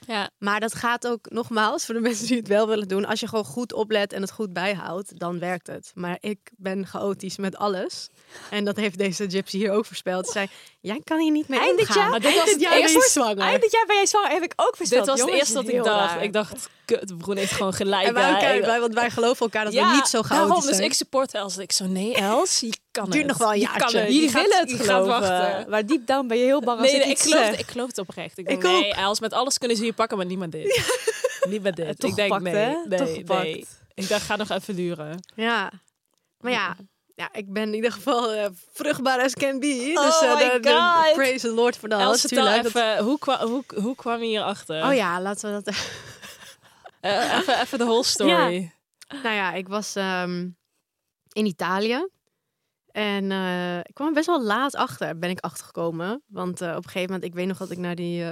Ja. Maar dat gaat ook nogmaals voor de *laughs* mensen die het wel willen doen. Als je gewoon goed oplet en het goed bijhoudt, dan werkt het. Maar ik ben chaotisch met alles. En dat heeft deze gypsy hier ook voorspeld. Ze zei, jij kan hier niet mee Eind dit jaar- Maar dit Eind was dit jaar het ben je zwanger. Eind dit jaar ben jij zwanger, heb ik ook versteld. Dit was het Jongens, eerste wat ik dacht. raar. Ik dacht, kut, Broen heeft gewoon gelijk. En wij, elkaar, wij, want wij geloven elkaar dat ja, we niet zo chaotisch daarom, dus ik support Els. Ik zo, nee Els, je kan Duurt het. nog wel een Je jaartje. kan het. Jullie Je gaat- het je gaat geloven. wachten. Maar deep down ben je heel bang als Nee, ik nee, ik, iets geloof, zeg. ik geloof het oprecht. Ik, Ik denk, nee, ook. Els, met alles kunnen ze je pakken, maar niet met dit. Niet met dit. toch ik denk, gepakt, nee, hè? nee, Toch nee. gepakt. Ik dacht, ga nog even duren. Ja, maar ja, ja, ik ben in ieder geval eh, vruchtbaar as can be. Dus Oh eh, my de- de- God. praise the Lord voor dat. Els, vertel tuurlijk. Dat- even, hoe, kwa, hoe, hoe kwam je hierachter? Oh ja, laten we dat Eh, even, even de whole story. Nou ja, ik was ehm, in Italië. En eh, ik kwam best wel laat achter, ben ik achtergekomen. Want eh, op een gegeven moment, ik weet nog dat ik naar die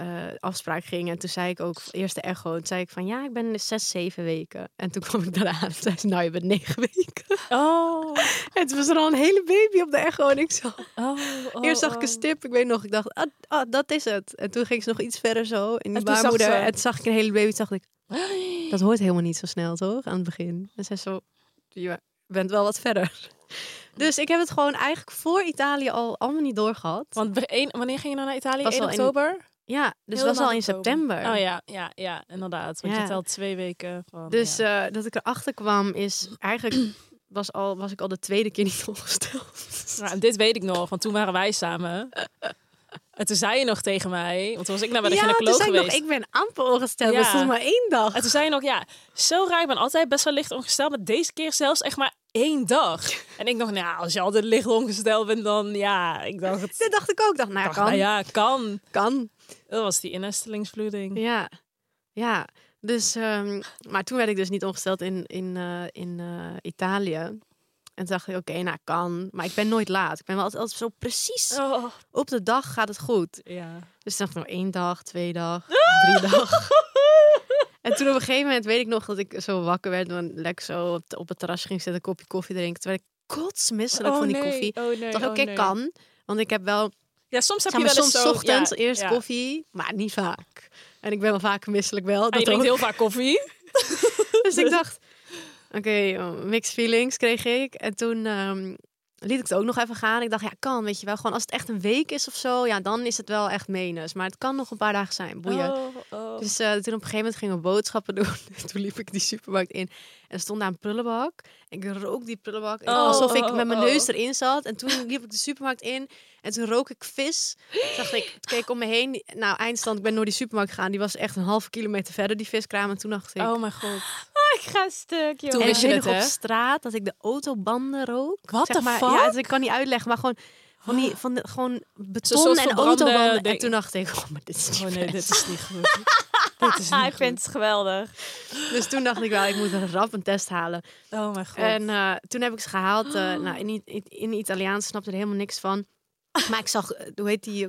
eh, afspraak ging. En toen zei ik ook, eerst de echo. Toen zei ik van, ja, ik ben zes, zeven weken. En toen kwam ik daaraan en zei ze, nou, je bent negen *laughs* weken. Oh, En toen was er al een hele baby op de echo. En ik zo, oh, oh, eerst zag ik een oh. stip. Ik weet nog, ik dacht, ah, ah, dat is het. En toen ging ze nog iets verder zo in die zag baarmoeder. ze- En toen zag ik een hele baby. Toen dacht ik, *gasps* dat hoort helemaal niet zo snel, toch? Aan het begin. En zij zo, je bent wel wat verder. Dus ik heb het gewoon eigenlijk voor Italië al allemaal niet doorgehad. Want één- wanneer ging je nou naar Italië? Was 1 al in- oktober? Ja, dus Heel het was al in september. Oh ja, ja, ja, inderdaad. Want Ja. je telt twee weken van... Dus ja. eh, dat ik erachter kwam is eigenlijk *clears throat* was, al, was ik al de tweede keer niet *laughs* ongesteld. Nou, dit weet ik nog, want toen waren wij samen. En toen zei je nog tegen mij, want toen was ik naar bij de ja, toen zei ik nog, geweest. ik ben amper ongesteld. Ja. Dat maar één dag. En toen zei je nog, ja, zo raar, ik ben altijd best wel licht ongesteld, maar deze keer zelfs echt maar één dag. En ik nog, nou, als je altijd licht ongesteld bent, dan ja, ik dacht het. Dat dacht ik ook. Ik dacht, nou, dacht, kan. nou ja, kan. kan. Dat was die innestelingsvloeding. Ja, ja. Dus, ehm, maar toen werd ik dus niet ongesteld in, in, eh, in eh, Italië. En toen dacht ik, oké, nou kan. Maar ik ben nooit laat. Ik ben wel altijd, altijd zo precies Oh, op de dag gaat het goed. ja. Dus toen dacht ik, nou één dag, twee dag, *laughs* drie dag. En toen op een gegeven moment weet ik nog dat ik zo wakker werd. En lekker zo op, het terras ging zitten, een kopje koffie drinken. Terwijl ik kotsmisselijk van die nee. koffie. Oh nee, Ik dacht, oh, oké, nee. kan. Want ik heb wel Ja, soms heb je wel eens soms zo... ochtends ja, eerst ja. koffie, maar niet vaak. En ik ben wel vaak misselijk wel. En je Dat drinkt heel vaak koffie. *laughs* Dus ik dacht, oké, oh, mixed feelings kreeg ik. En toen ehm, liet ik het ook nog even gaan. Ik dacht, ja, kan, weet je wel. Gewoon als het echt een week is of zo, ja, dan is het wel echt menens. Maar het kan nog een paar dagen zijn, boeien. Oh, oh. Dus eh, toen op een gegeven moment gingen we boodschappen doen. *laughs* toen liep ik die supermarkt in. En stond daar een prullenbak. Ik rook die prullenbak. Oh, alsof ik met mijn neus erin zat. En toen liep ik de supermarkt in. En toen rook ik vis. Toen dacht ik, toen keek om me heen. Nou, eindstand, ik ben door die supermarkt gegaan. Die was echt een halve kilometer verder, die viskraam. En toen dacht ik... oh mijn god. Ik ga stuk, joh. Toen en wist je het, op straat dat ik de autobanden rook. Zeg the maar, fuck? Ja, dus ik kan niet uitleggen, maar gewoon van die van de gewoon beton en autobanden. En toen dacht ik, oh, maar dit is niet Oh nee, dit is niet goed. *laughs* dit is niet ik vind het geweldig. Dus toen dacht ik wel, ik moet een rap een test halen. Oh mijn god. En eh, toen heb ik ze gehaald. eh, nou, in, in, in Italiaans snapte er helemaal niks van. Maar ik zag, eh, hoe heet die?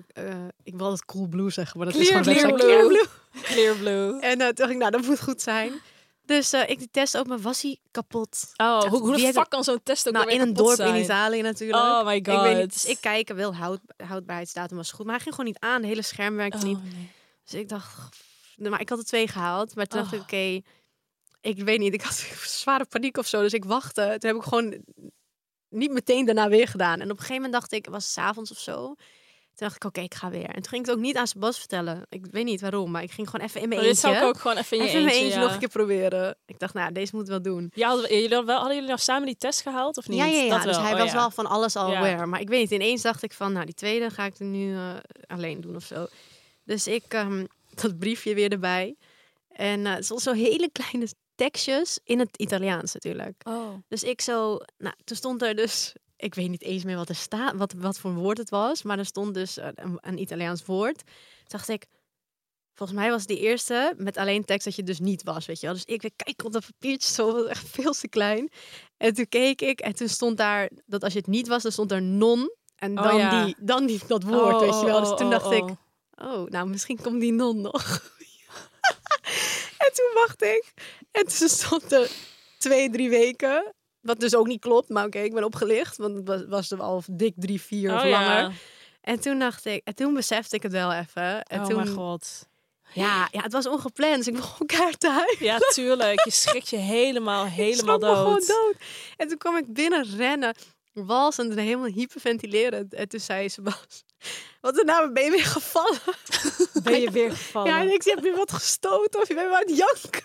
ik wil het cool blue zeggen, maar dat is Clear gewoon blue. website. Clear blue. Clear blue. En eh, toen dacht ik, nou, dat moet goed zijn. Dus eh, ik die test open, was hij kapot. Oh, hoe, de fuck kan zo'n test ook Nou, in een dorp in? Italië natuurlijk. Oh my Ik weet niet, god. dus ik kijken, wil houd, houdbaarheidsdatum was goed. Maar hij ging gewoon niet aan. Het hele scherm werkte niet. Oh, nee. Dus ik dacht, maar ik had er twee gehaald. Maar toen dacht ik, Oh. oké, ik weet niet. Ik had *laughs* zware paniek of zo. Dus ik wachtte. Toen heb ik gewoon niet meteen daarna weer gedaan. En op een gegeven moment dacht ik, het was s'avonds of zo. Toen dacht ik, oké, ik ga weer. En toen ging ik het ook niet aan Sebas vertellen. Ik weet niet waarom, maar ik ging gewoon even in mijn dit eentje. zou ik ook gewoon even in even mijn eentje, ja. nog een keer proberen. Ik dacht, nou, deze moet wel doen. Ja, hadden, jullie wel, hadden jullie nou samen die test gehaald of niet? Ja, ja, ja. Dat dus wel. hij Oh, was ja. wel van alles al aware. Maar ik weet niet, ineens dacht ik van, nou, die tweede ga ik er nu eh, alleen doen of zo. Dus ik ehm, *laughs* dat briefje weer erbij. En eh, het was zo hele kleine tekstjes in het Italiaans natuurlijk. Oh. Dus ik zo, nou, toen stond er dus, ik weet niet eens meer wat er staat, wat, wat voor woord het was, maar er stond dus een, een Italiaans woord. Toen dacht ik, volgens mij was het die eerste met alleen tekst dat je dus niet was, weet je wel. Dus ik weer kijken op dat papiertje, zo was echt veel te klein. En toen keek ik en toen stond daar dat als je het niet was, dan stond er non. En Oh, dan, ja. die, dan die, dat woord, Oh, weet je wel. Dus oh, toen oh, dacht oh. ik, oh, nou misschien komt die non nog. *laughs* en toen wacht ik. En toen stond er twee, drie weken. Wat dus ook niet klopt, maar oké, ik ben opgelicht. Want het was, was er al dik drie, vier of Oh, ja. langer. En toen dacht ik, en toen besefte ik het wel even. En oh toen, mijn god. Ja, ja, het was ongepland. Dus ik begon te huilen. Ja, tuurlijk. Je schrikt je helemaal, *laughs* helemaal me gewoon dood. dood. En toen kwam ik binnen rennen, walsend en helemaal hyperventilerend. En toen zei Sebas, wat is nou, ben je weer gevallen? *laughs* Ben je weer gevallen? Ja, en ik zei, heb je wat gestoten of je bent maar aan het janken?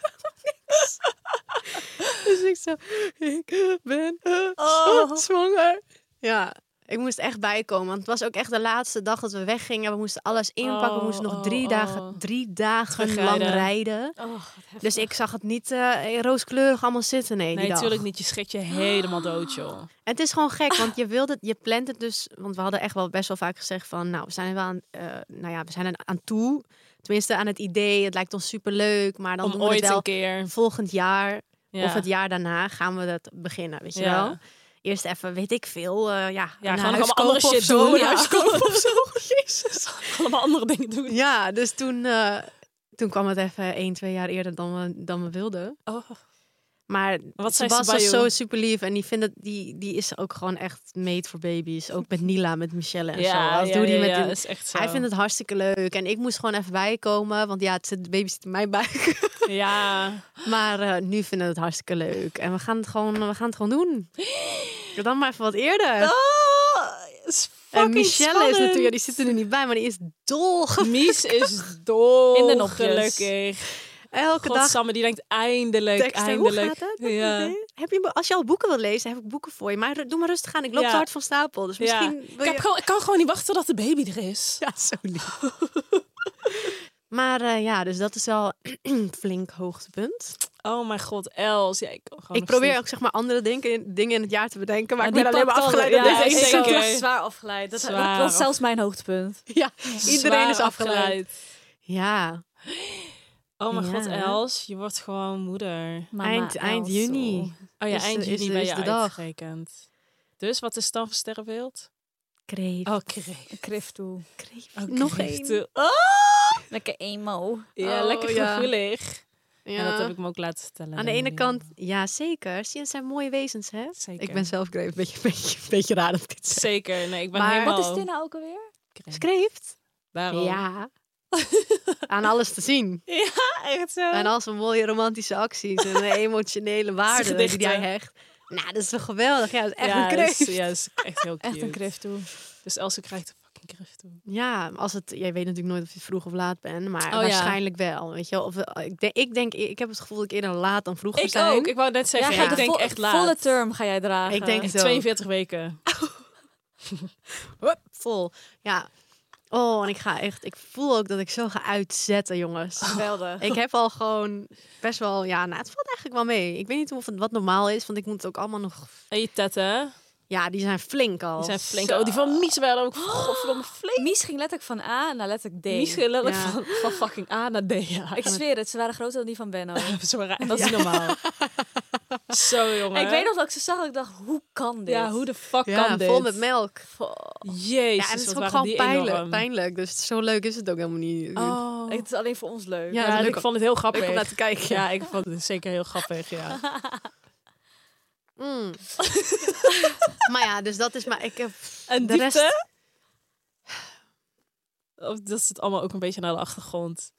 *laughs* dus ik zo, ik ben Oh. zwanger. Ja, ik moest echt bijkomen. Want het was ook echt de laatste dag dat we weggingen. We moesten alles inpakken. we Oh, moesten nog oh, drie oh. dagen, drie dagen lang rijden. Oh. Dus ik zag het niet eh, rooskleurig allemaal zitten. Nee, Nee, natuurlijk niet. Je schrikt je helemaal dood, joh. En het is gewoon gek, want je wilde, je plant het dus, want we hadden echt wel best wel vaak gezegd van, nou, we zijn er wel aan, eh, nou ja, we zijn er aan toe. Tenminste, aan het idee. Het lijkt ons super leuk, maar dan Om doen we het wel een keer. volgend jaar Ja. of het jaar daarna gaan we dat beginnen, weet je Ja. wel? Eerst even, weet ik veel, eh, ja, Ja, huis allemaal andere shit zo, doen, ja. of zo. *laughs* Jezus. Allemaal andere dingen doen. Ja, dus toen, eh, toen kwam het even één, twee jaar eerder dan we, dan we wilden. Oh. Maar Wat zei Sebas was Sabayo? zo super lief en die, vindt die, die is ook gewoon echt made for baby's. Ook met Nila, met Michelle en zo. Ja, Als ja, doe die ja, met ja, is echt zo. Hij vindt het hartstikke leuk en ik moest gewoon even bijkomen, want ja, het zit, de baby zit in mijn buik. *laughs* Ja. maar eh, nu vinden we het hartstikke leuk en we gaan het gewoon, we gaan het gewoon doen. Dan maar even wat eerder. Oh, is en Michelle is natuurlijk, ja, die zit er nu niet bij, maar die is dol. Mies is dol *laughs* In de nopjes. gelukkig. Elke dag Godsamme, die denkt eindelijk, teksten. Hoe eindelijk. gaat het? Ja. *laughs* Heb je, als je al boeken wil lezen, heb ik boeken voor je. Maar doe maar rustig aan. Ik loop Ja. hard van stapel. Dus Ja. misschien Ik, wil heb gewoon, ik kan gewoon niet wachten tot de baby er is. *laughs* Ja, zo lief. *laughs* maar eh, ja, dus dat is wel een *clears throat* flink hoogtepunt. Oh mijn god, Els. Ja, ik, kan gewoon Ik probeer ook zeg maar andere dingen, dingen in het jaar te bedenken. Maar ik ben alleen maar afgeleid door ja, deze ik. Zwaar afgeleid. Dat, Zwaar dat, is af- zelfs mijn hoogtepunt. Ja, iedereen Zwaar is afgeleid. Ja, Oh mijn god. Els. Je wordt gewoon moeder. Mama eind, eind Els. juni. Oh ja, Is- eind juni is ben je de dag. uitgerekend. Dus wat is dan voor sterrenbeeld? Kreeft. Oh, kreeft. Een Krift toe. kreeft. Oh, Nog één. Oh! Lekker emo. Ja, Oh, lekker gevoelig. Ja. En dat heb ik me ook laten vertellen. Aan de ene kant, ja zeker. Zie je, het zijn mooie wezens, hè? Zeker. Ik ben zelf kreeft. Beetje, beetje, beetje raar dat ik dit zeg. Zeker. Nee, ik ben Maar- helemaal... Wat is dit nou ook alweer? kreeft. Kreeft? Daarom. Ja. *laughs* Aan alles te zien. echt zo. En al zijn mooie romantische acties *laughs* en de emotionele waarden die hij hecht. Nou, dat is toch geweldig? Ja, dat is echt ja, een kreeft. Ja, is echt heel cute. *laughs* Echt een Krift toe. Dus Elsie krijgt een fucking kreeft toe. Ja, als het, jij weet natuurlijk nooit of je vroeg of laat bent, maar Oh, ja. waarschijnlijk wel. Weet je wel? Of, eh, ik, denk, ik denk, ik heb het gevoel dat ik eerder laat dan vroeg Ik zijn. ook. Ik wou net zeggen, Ja, ik denk echt laat. Volle term ga jij dragen. Ik denk Echt zo. 42 weken. Hup, vol. Ja. Oh, en ik ga echt, ik voel ook dat ik zo ga uitzetten, jongens. Geweldig. Ik heb al gewoon best wel, ja, nou, het valt eigenlijk wel mee. Ik weet niet of het wat normaal is, want ik moet het ook allemaal nog, En je tetten, ja, die zijn flink al. die zijn flink. Zo. Oh, die van Mies waren ook godverdomme flink. Mies ging letterlijk van A naar letterlijk D. Mies ging letterlijk Ja. van, van fucking A naar D. Ja. Ik zweer het, ze waren groter dan die van Benno. *laughs* Dat is niet normaal. *laughs* Zo, jongen. ik weet nog dat ik ze zag en ik dacht, hoe kan dit? Ja, hoe de fuck ja, kan dit? vol met melk. Jezus, Ja, en het is ook gewoon pijnlijk, enorm. pijnlijk. Dus zo leuk is het ook helemaal niet. Oh, Oh. Het is alleen voor ons leuk. Ja, ja ik vond het heel grappig. Leuk om naar te kijken. Ja, ik vond het zeker heel grappig, ja. *laughs* Mm. *laughs* maar ja, dus dat is maar... Ik heb en de diepte? rest... Of dat zit allemaal ook een beetje naar de achtergrond.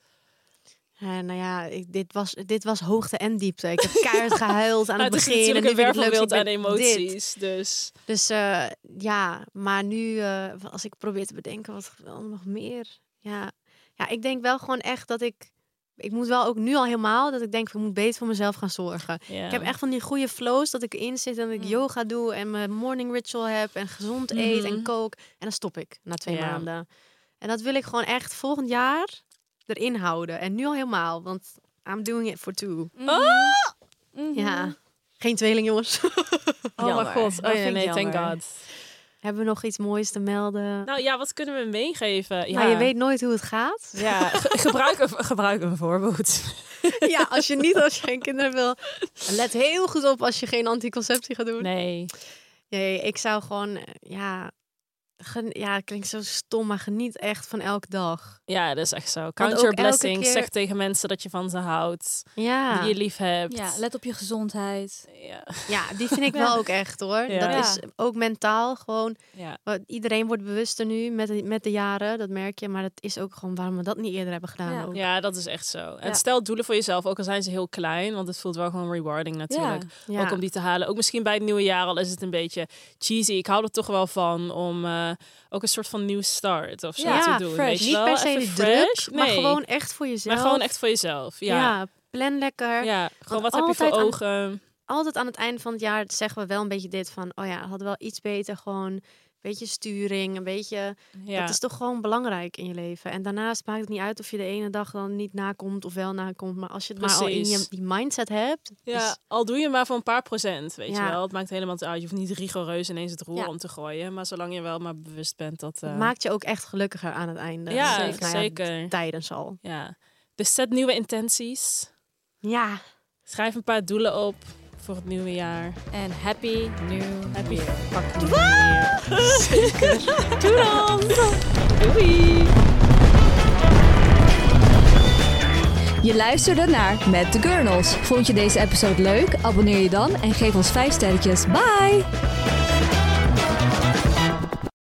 Uh, nou ja, ik, dit, was, dit was hoogte en diepte. Ik heb keihard *laughs* gehuild aan het, het begin. Het is natuurlijk een aan emoties. Dus, dus uh, ja, maar nu, uh, als ik probeer te bedenken, wat wel nog meer? Ja. ja, ik denk wel gewoon echt dat ik... Ik moet wel ook nu al helemaal dat ik denk, ik moet beter voor mezelf gaan zorgen. Yeah. Ik heb echt van die goede flows dat ik in zit en dat ik mm. yoga doe en mijn morning ritual heb en gezond eet en mhm. kook. En dan stop ik na twee yeah. maanden. En dat wil ik gewoon echt volgend jaar erin houden. En nu al helemaal, want I'm doing it for two. Mm -hmm. Ja, geen tweeling jongens. *laughs* oh mijn god. Oh ja, nee, thank god. Hebben we nog iets moois te melden? Nou ja, wat kunnen we meegeven? Ja. Nou, je weet nooit hoe het gaat. Ja, *laughs* gebruik, een, gebruik een voorbeeld. *laughs* ja, als je niet, als je geen kinderen wil, let heel goed op als je geen anticonceptie gaat doen. Nee. Nee, ik zou gewoon, ja, ja, het klinkt zo stom, maar geniet echt van elke dag. Ja, dat is echt zo. Count your blessings. Keer... Zeg tegen mensen dat je van ze houdt. Ja. Die je lief hebt. Ja, let op je gezondheid. Ja, ja die vind ik *laughs* wel ook echt hoor. Ja. Dat is ook mentaal gewoon. Ja. Iedereen wordt bewuster nu met de, met de jaren, dat merk je. Maar dat is ook gewoon waarom we dat niet eerder hebben gedaan. Ja, ook. ja dat is echt zo. En stel doelen voor jezelf, ook al zijn ze heel klein. Want het voelt wel gewoon rewarding natuurlijk. Ook om die te halen. Ook misschien bij het nieuwe jaar al is het een beetje cheesy. Ik hou er toch wel van om... Uh, ook een soort van nieuw start of zo ja, te doen. Fresh. Weet je Niet wel? per se Even druk, nee. maar gewoon echt voor jezelf. Maar gewoon echt voor jezelf, ja. ja plan lekker. Ja, gewoon wat heb je voor ogen? altijd aan het einde van het jaar zeggen we wel een beetje dit van... oh ja, hadden wel iets beter gewoon beetje sturing, een beetje. Ja. Dat is toch gewoon belangrijk in je leven. En daarnaast maakt het niet uit of je de ene dag dan niet nakomt of wel nakomt. Maar als je het maar al in je die mindset hebt. Ja, al doe je maar voor een paar procent, weet je wel. Het maakt helemaal uit. Je hoeft niet rigoureus ineens het roer om te gooien. Maar zolang je wel maar bewust bent dat. Uh... maakt je ook echt gelukkiger aan het einde. Ja, zeker. Nou zeker. tijdens al. Ja. Dus zet nieuwe intenties. Ja. Schrijf een paar doelen op voor het nieuwe jaar. En happy new happy year. fucking new year. *laughs* Zeker. Doei dan. Doei. Je luisterde naar Met de Gurnals. Vond je deze episode leuk? Abonneer je dan en geef ons 5 sterretjes. Bye!